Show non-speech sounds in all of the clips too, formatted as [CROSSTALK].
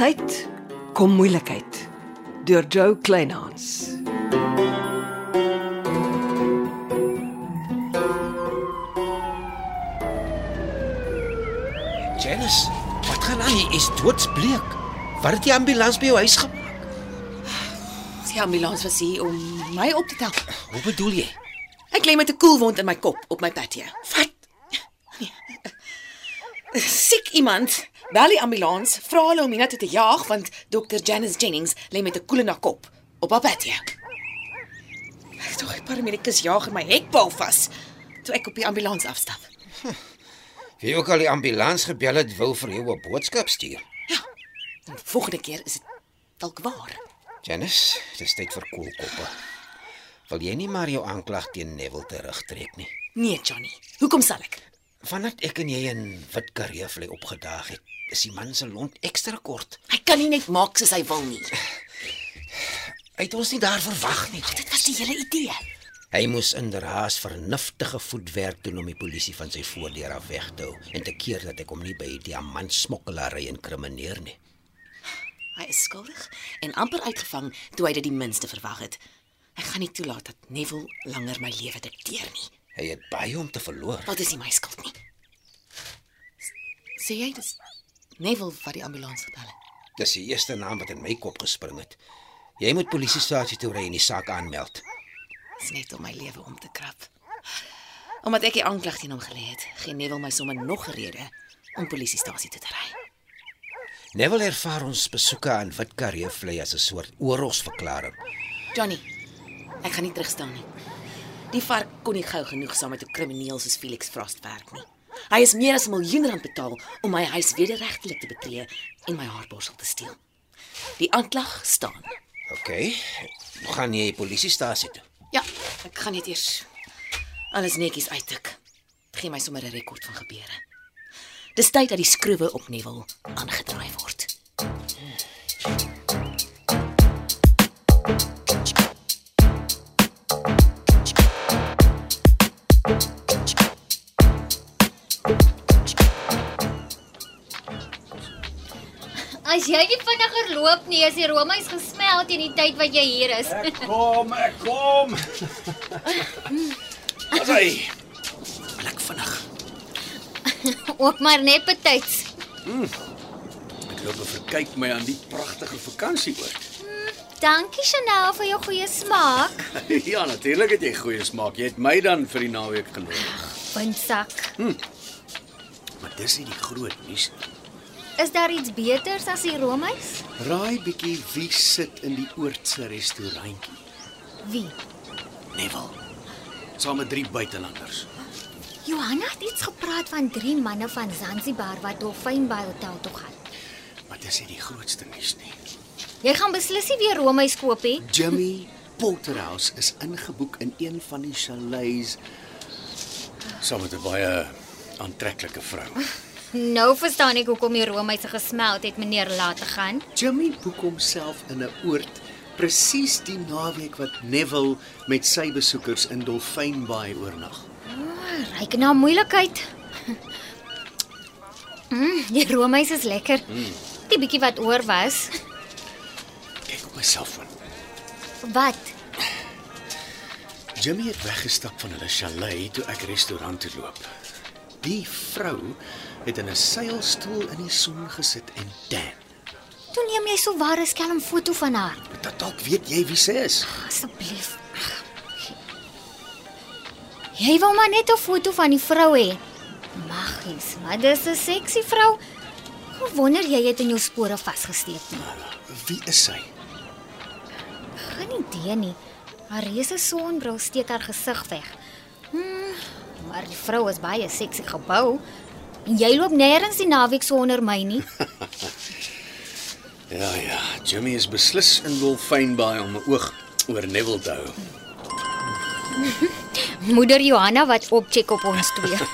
tyd kom moeilikheid deur Joe Kleinhans. Janice, wat gaan aan? Jy is doodsbleek. Wat het die ambulans by jou huis gemaak? Die ambulans was hier om my op te tel. Hoe bedoel jy? Ek lê met 'n koelwond in my kop op my patio. Wat? Siek iemand. Bel die ambulans, vra hulle om hiernatoe te jaag want Dr. Janice Jennings lê met 'n koel in haar kop op haar. Toe ek paramedikus jaag in my hekpaal vas toe ek op die ambulans afstap. Wie ook al die ambulans gebel het, wil vir jou 'n boodskap stuur. En volgende keer is dit dalk waar. Janice, dis tyd vir koelkoppe. Wil jy nie maar jou aanklag teen Neville terugtrek nie? Nee, Johnny. Hoekom sal ek? Vandat ek en jy in wit kareevlei opgedaag het, is die man se lont ekstra kort. Hy kan nie net maak soos hy wil nie. Hy het ons nie daar verwag nie. Dit was die hele idee. Hy moes inderhaas vernuftige voetwerk doen om die polisie van sy voordeur af weg te hou en te keer dat ek hom nie by diamantsmokkelary inkrimineer nie. Hy is skuldig en amper uitgevang toe hy dit die minste verwag het. Ek gaan nie toelaat dat Neville langer my lewe dikteer nie. Hy het baie om te verloor. Wat is nie my skuld nie. Sê jy dis Neville wat die ambulans gebel het? Dis die eerste naam wat in my kop gespring het. Jy moet polisiestasie toe ry en die saak aanmeld. Dis net om my lewe om te krap. Omdat ek die aanklag teen hom gelê het, gee Neville my sommer nog 'n rede om polisiestasie toe te ry. Neville ervaar ons besoeke aan Wit Kareevlei as 'n soort oorlogsverklaring. Johnny, ek gaan nie terugstaan nie. Die vark kon nie gou genoeg saam met 'n krimineel soos Felix Frost werk nie. Hy is meer as 'n miljoen rand betaal om my huis wederregtelik te betree en my haarborsel te steel. Die aanklag staan. OK. Gaan jy polisiestasie toe? Ja, ek gaan net eers alles netjies uittik. Gee my sommer 'n rekord van gebeure. Dis tyd dat die skroewe op Neville aangedraai word. Jy nie vinniger loop nie, is die roomys gesmelt teen die tyd wat jy hier is. Ek kom, ek kom. Hy? Blik vinnig. Ook maar net betyds. Ek loop en verkyk my aan die pragtige vakansieoord. Dankie Chanel vir jou goeie smaak. [LAUGHS] ja, natuurlik het jy goeie smaak. Jy het my dan vir die naweek genooi. Windsak. Maar dis nie die groot nuus nie. Is daar iets beters as die roomys? Raai bietjie wie sit in die oordse restaurantjie? Wie? Neville. Saam met drie buitelanders. Johanna het iets gepraat van drie manne van Zanzibar wat Dolphin Bay Hotel toe gaan. Maar dis nie die grootste nuus nie. Jy gaan beslis nie weer roomys koop nie. Jimmy Porterhouse is ingeboek in een van die chalets saam met 'n baie aantreklike vrou. Nou verstaan ek hoekom die roomys gesmelt het meneer laat te gaan. Jimmy boek homself in 'n oord presies die naweek wat Neville met sy besoekers in Dolphin Bay oornag. Ryk na moeilikheid. [LAUGHS] Mm, die roomys is lekker. Die bietjie wat oor was. Kyk op my selfoon. Wat? Jimmy het weggestap van hulle chalet toe ek restaurant toe loop. Die vrou het in 'n seilstoel in die son gesit en tan. Toe neem jy so ware skelm foto van haar. Dat dalk weet jy wie sy is. Asseblief. Jy wou maar net 'n foto van die vrou hê. Maggies, maar dis 'n seksie vrou. Hoe wonder jy het in jou spore vasgesteek nie? Wie is sy? Geen idee nie. Haar reuse sonbril steek haar gesig weg. Hmm, maar die vrou is baie seksie gebou. En jy loop nêrens die naweek sonder my nie. [LAUGHS] Ja ja, Jimmy is beslis in Dolphin Bay om 'n oog oor Neville te hou. [LAUGHS] Moeder Johanna wat opcheck op ons twee. [LAUGHS]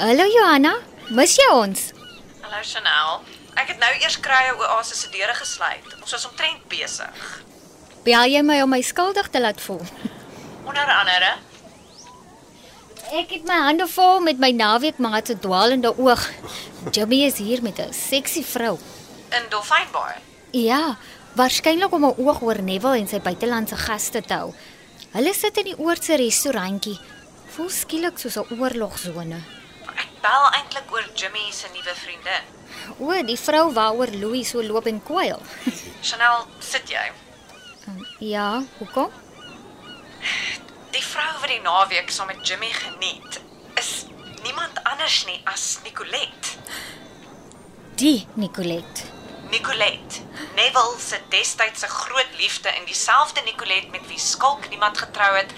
Hallo Johanna, mis jy ons? Hallo Chanel. Ek het nou eers krye oasis se deure gesluit. Ons was omtrent besig. Bel jy my om my skuldig te laat voel? Onder andere, Ek het my hande vol met my naweekmaat se dwaalende oog. Jimmy is hier met 'n seksie vrou. In Dolfynbaai. Ja, waarskynlik om 'n oog oor Neville en sy buitelandse gaste te hou. Hulle sit in die oordse restaurantjie. Voel skielik soos 'n oorlogsone. Ek bel eintlik oor Jimmy se nuwe vriendin. O, die vrou waaroor Louis so loop en kwyl. Chanel, sit jy? Ja, hoekom? Die vrou wat die naweek saam met Jimmy geniet, is niemand anders nie as Nicolette. Die Nicolette. Nicolette, Neville se destydse groot liefde en dieselfde Nicolette met wie Skalk niemand getrou het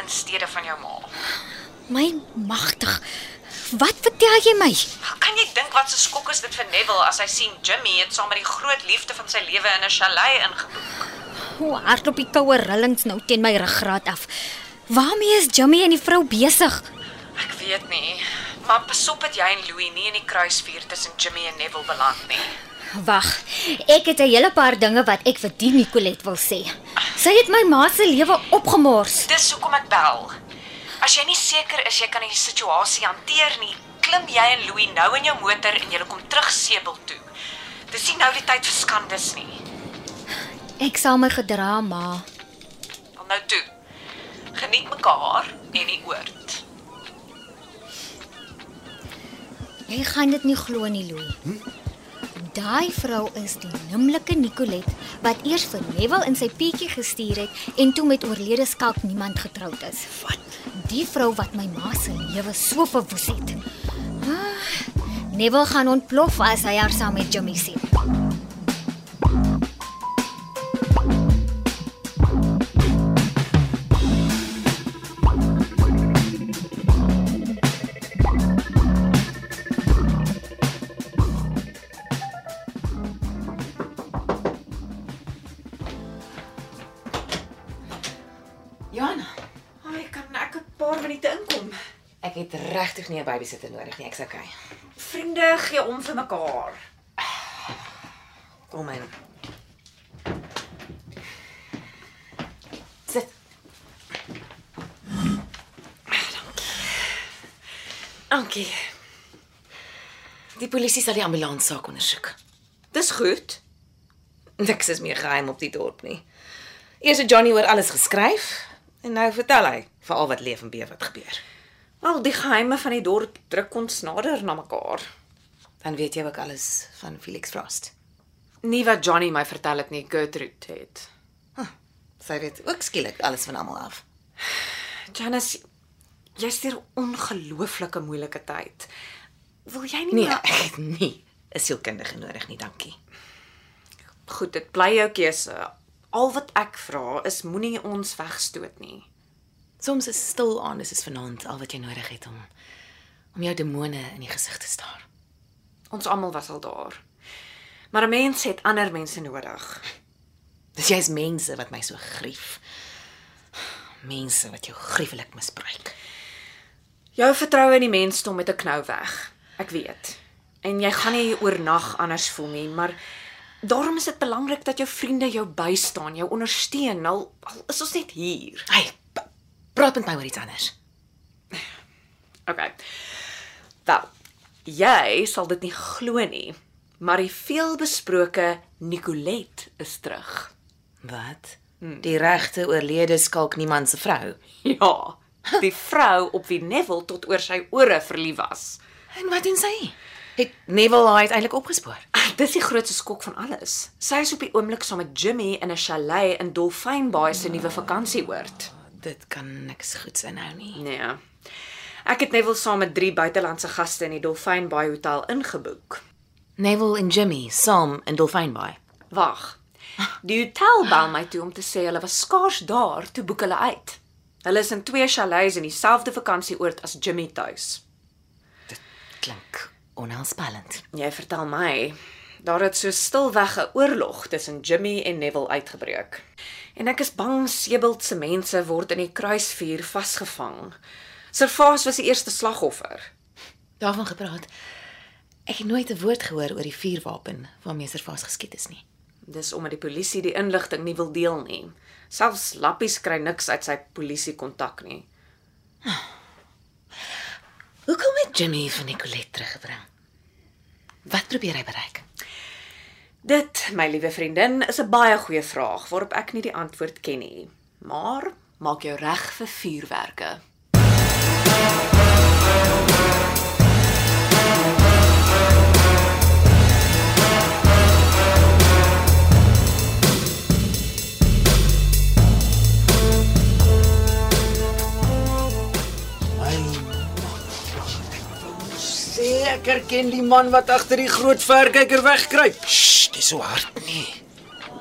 in steede van jou ma. My magtig. Wat vertel jy my? Kan jy dink wat 'n skok is dit vir Neville as hy sien Jimmy het saam met die groot liefde van sy lewe in 'n chalet ingeboek? Hoe hardloop die koue rillings nou teen my ruggraat af. Waarmee is Jimmy en die vrou besig? Ek weet nie, maar pas op dat jy en Louis nie in die kruisvuur tussen Jimmy en Neville beland nie. Wag, ek het 'n hele paar dinge wat ek vir die Nicolette wil sê. Sy het my ma se lewe opgemors. Dis hoekom ek bel. As jy nie seker is jy kan die situasie hanteer nie, klim jy en Louis nou in jou motor en julle kom terug Sebel toe. Dis nie nou die tyd vir skandes nie. Ek sal my gedra, ma. Dan nou toe. Geniet mekaar en die oord. Jy gaan dit nie glo nie, Louis. Daai vrou is die nimmerlike Nicolette wat eers vir Neville in sy pietjie gestuur het en toe met oorlede skalk niemand getroud is. Wat? Die vrou wat my ma se lewe so verwoes het. Ah, Neville gaan ontplof as hy haar saam met Jimmy sien. Regtig nie 'n babysitter nodig nie, ek's okay. Vriende gee om vir mekaar. Kom in. Sit. Dankie. Die polisie sal die ambulans saak ondersoek. Dis goed. Niks is meer geheim op die dorp nie. Eers het Johnny oor alles geskryf en nou vertel hy vir al wat leef en bewe wat gebeur. Al die geheime van die dorp druk ons nader na mekaar. Dan weet jy ook alles van Felix Frost. Nie wat Johnny my vertel het nie, Gertrude het. Sy weet ook skielik alles van almal af. Janice, jy's deur 'n ongelooflike moeilike tyd. Wil jy nie Nee, maar ek het nie 'n sielkundige nodig nie, dankie. goed, dit bly jou keuse. Al wat ek vra is moenie ons wegstoot nie. Soms is stil aan, dis is vanaand al wat jy nodig het om om jou demone in die gesig te staar. Ons almal was al daar. Maar 'n mens het ander mense nodig. Dis jy's mense wat my so grief. Mense wat jou gruwelik misbruik. Jou vertroue in die mensdom met 'n knou weg. Ek weet. En jy gaan nie oornag anders voel nie, maar daarom is dit belangrik dat jou vriende jou bystaan, jou ondersteun. Al, al is ons net hier. Hey, praat met my oor iets anders. Okay. Wel, jy sal dit nie glo nie, maar die veelbesproke Nicolette is terug. Wat? Die regte oorlede skalk niemand se vrou. Ja, die vrou op wie Neville tot oor sy ore verlief was. En wat doen sy? Het Neville haar uiteindelik opgespoor? Ah, Dis die grootste skok van alles. Sy is op die oomblik saam met Jimmy in 'n chalet in Dolfynbaai se nuwe vakansieoord. Dit kan niks goeds inhou nie. Nee. Ek het Neville saam met drie buitelandse gaste in die Dolfynbaai hotel ingeboek. Neville en Jimmy saam in Dolfynbaai. Wag. Die hotel bel my toe om te sê hulle was skaars daar toe boek hulle uit. Hulle is in twee chalets in dieselfde vakansieoord as Jimmy tuis. Klink onheilspellend. Jy vertel my, daar het so stilweg 'n oorlog tussen Jimmy en Neville uitgebreek. En ek is bang Sebald se mense word in die kruisvuur vasgevang. Servaas was die eerste slagoffer. Daarvan gepraat. Ek het nooit 'n woord gehoor oor die vuurwapen waarmee Servaas geskiet is nie. Dis omdat die polisie die inligting nie wil deel nie. Selfs Lappies kry niks uit sy polisie kontak nie. Jimmy van Nicolet teruggebring. Wat probeer hy bereik? Dit, my liewe vriendin, is 'n baie goeie vraag waarop ek nie die antwoord ken nie. Maar maak jou reg vir vuurwerke. Ek herken die man wat agter die groot verkyker wegkruip. Dis so hard nie.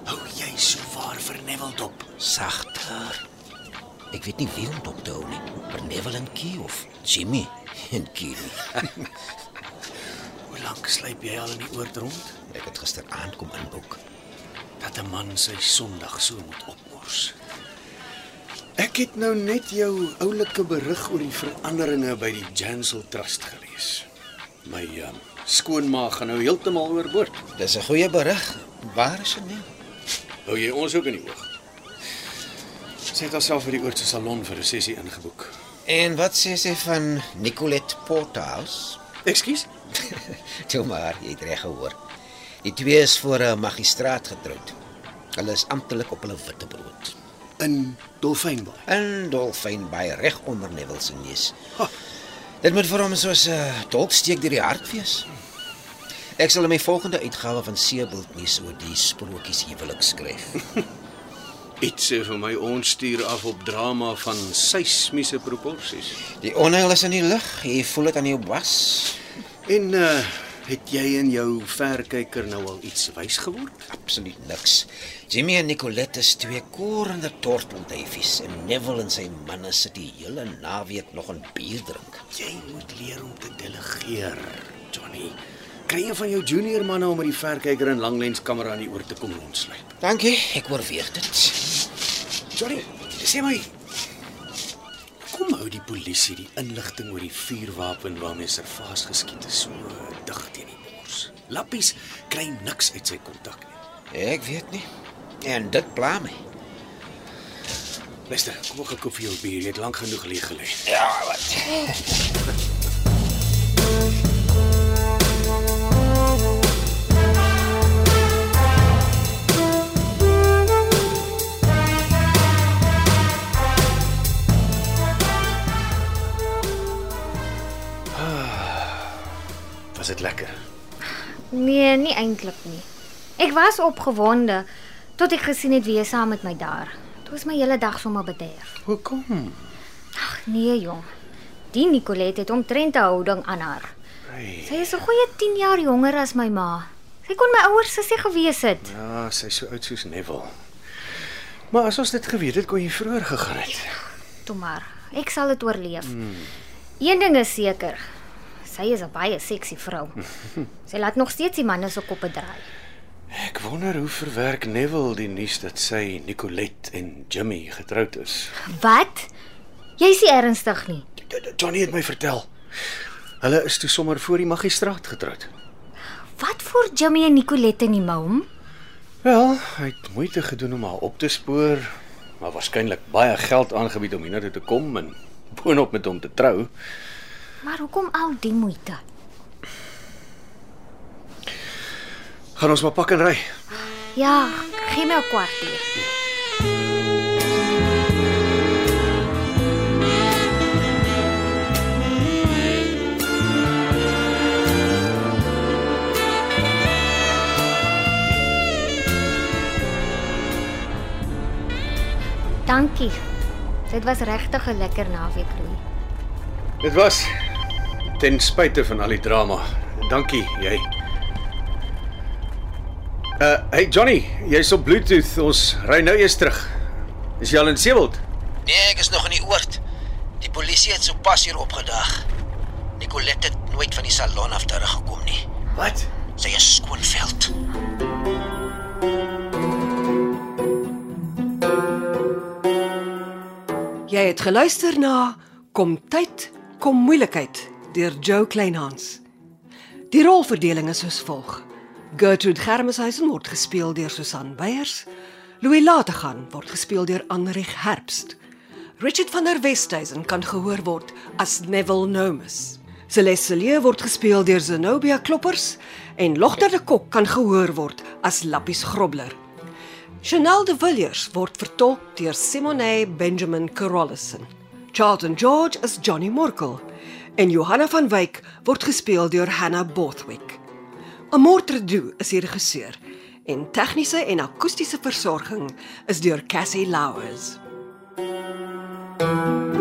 Hou jy so waar vir Neville dop? Sagter. Ek weet nie wie om dop te hou nie. Per Neville en Key of Jimmy en Key. [LAUGHS] Hoe lank sluip jy al in die oord rond? Ek het gisteraand kom inboek. Dat 'n man sy Sondag so moet opmors. Ek het nou net jou oulike berig oor die veranderinge by die Jansel Trust gelees. My um, skoonma gaan nou heeltemal oorboord. Dis 'n goeie berig. Waar is dit nie? Hou jy ons ook in die oog? Sy het haarself vir die oordse salon vir 'n sessie ingeboek. En wat sê sy van Nicolette Porthouse? Ekskuus? [LAUGHS] Toe maar, jy het reg gehoor. Die twee is voor 'n magistraat getroud. Hulle is amptelik op hulle witbrood. In Dolfynbaai. In by reg onder Neville se neus. Dit moet vir hom soos 'n uh, dolksteek deur die hart wees. Ek sal in my volgende uitgawe van Seebult nuus oor die sprokies huwelik skryf. [LAUGHS] Iets sê vir my ons stuur af op drama van seismiese proporsies. Die onheil is in die lug. Jy voel dit aan jou bas. En uh het jy in jou verkyker nou al iets wys geword? Absoluut niks. Jimmy en Nicolette is twee korende tortelduifies en Neville en sy manne sit die hele naweek nog 'n bier drink. Jy moet leer om te delegeer, Johnny. Kry een van jou junior manne om met die verkyker en langlenskamera in die oor te kom rondsluip. Dankie, ek oorweeg dit. Johnny, sê my Kom hou die polisie die inligting oor die vuurwapen waarmee Servaas geskiet is so dig teen die bors. Lappies kry niks uit sy kontak nie. Ek weet nie. En dit pla my. Luister, kom ek koop vir jou 'n bier. Jy het lank genoeg geleë gelê. Ja, wat? [LAUGHS] Nee, nie eintlik nie. Ek was opgewonde tot ek gesien het wie is saam met my daar. Dit was my hele dag sommer bederf. Hoekom? Ag nee, jong. Die Nicolette het omtrent 'n houding aan haar. Hey. Sy is 'n goeie 10 jaar jonger as my ma. Sy kon my ouers sussie gewees het. Ja, sy's so oud soos Neville. Maar as ons dit geweet het, kon jy vroeër gegaan het. Toe maar, ek sal dit oorleef. Mm. Een ding is seker. Sy is 'n baie seksie vrou. [LAUGHS] Sy laat nog steeds die manne se koppe draai. Ek wonder hoe verwerk Neville die nuus dat sy Nicolette en Jimmy getroud is. Wat? Jy's nie ernstig nie. Johnny het my vertel. Hulle is toe sommer voor die magistraat getroud. Wat voor Jimmy en Nicolette in die moum? Wel, hy het moeite gedoen om haar op te spoor, maar waarskynlik baie geld aangebied om hiernatoe te kom en [LAUGHS] boonop met hom te trou. Maar hoekom al die moeite? Gaan ons maar pak en ry. Ja, gee my 'n kwartier. Dankie. Dit was regtig 'n lekker naweek, Louis. Dit was ten spyte van al die drama. Dankie, jy. Uh, hey Johnny, jy's op Bluetooth. Ons ry nou eers terug. Is jy al in Seewild? Nee, ek is nog in die oord. Die polisie het sopas hier opgedag. Nicolette het nooit van die salon af teruggekom nie. Wat? Sy is skoonveld. Jy het geluister na Kom tyd, kom moeilikheid deur Joe Kleinhans. Die rolverdeling is soos volg: Gertrude Germeshuisen word gespeel deur Susan Beyers, Louis Lategan word gespeel deur Anrich Herbst. Richard van der Westhuizen kan gehoor word as Neville Nomus. Celeste Lee word gespeel deur Zenobia Kloppers en Logter de Kok kan gehoor word as Lappies Grobler. Chanel de Villiers word vertolk deur Simone Benjamin Carolison. Charlton George is Johnny Morkel en Johanna van Wyk word gespeel deur Hannah Bothwick. Amortredu is die regisseur en tegniese en akoestiese versorging is deur Cassie Louws. thank you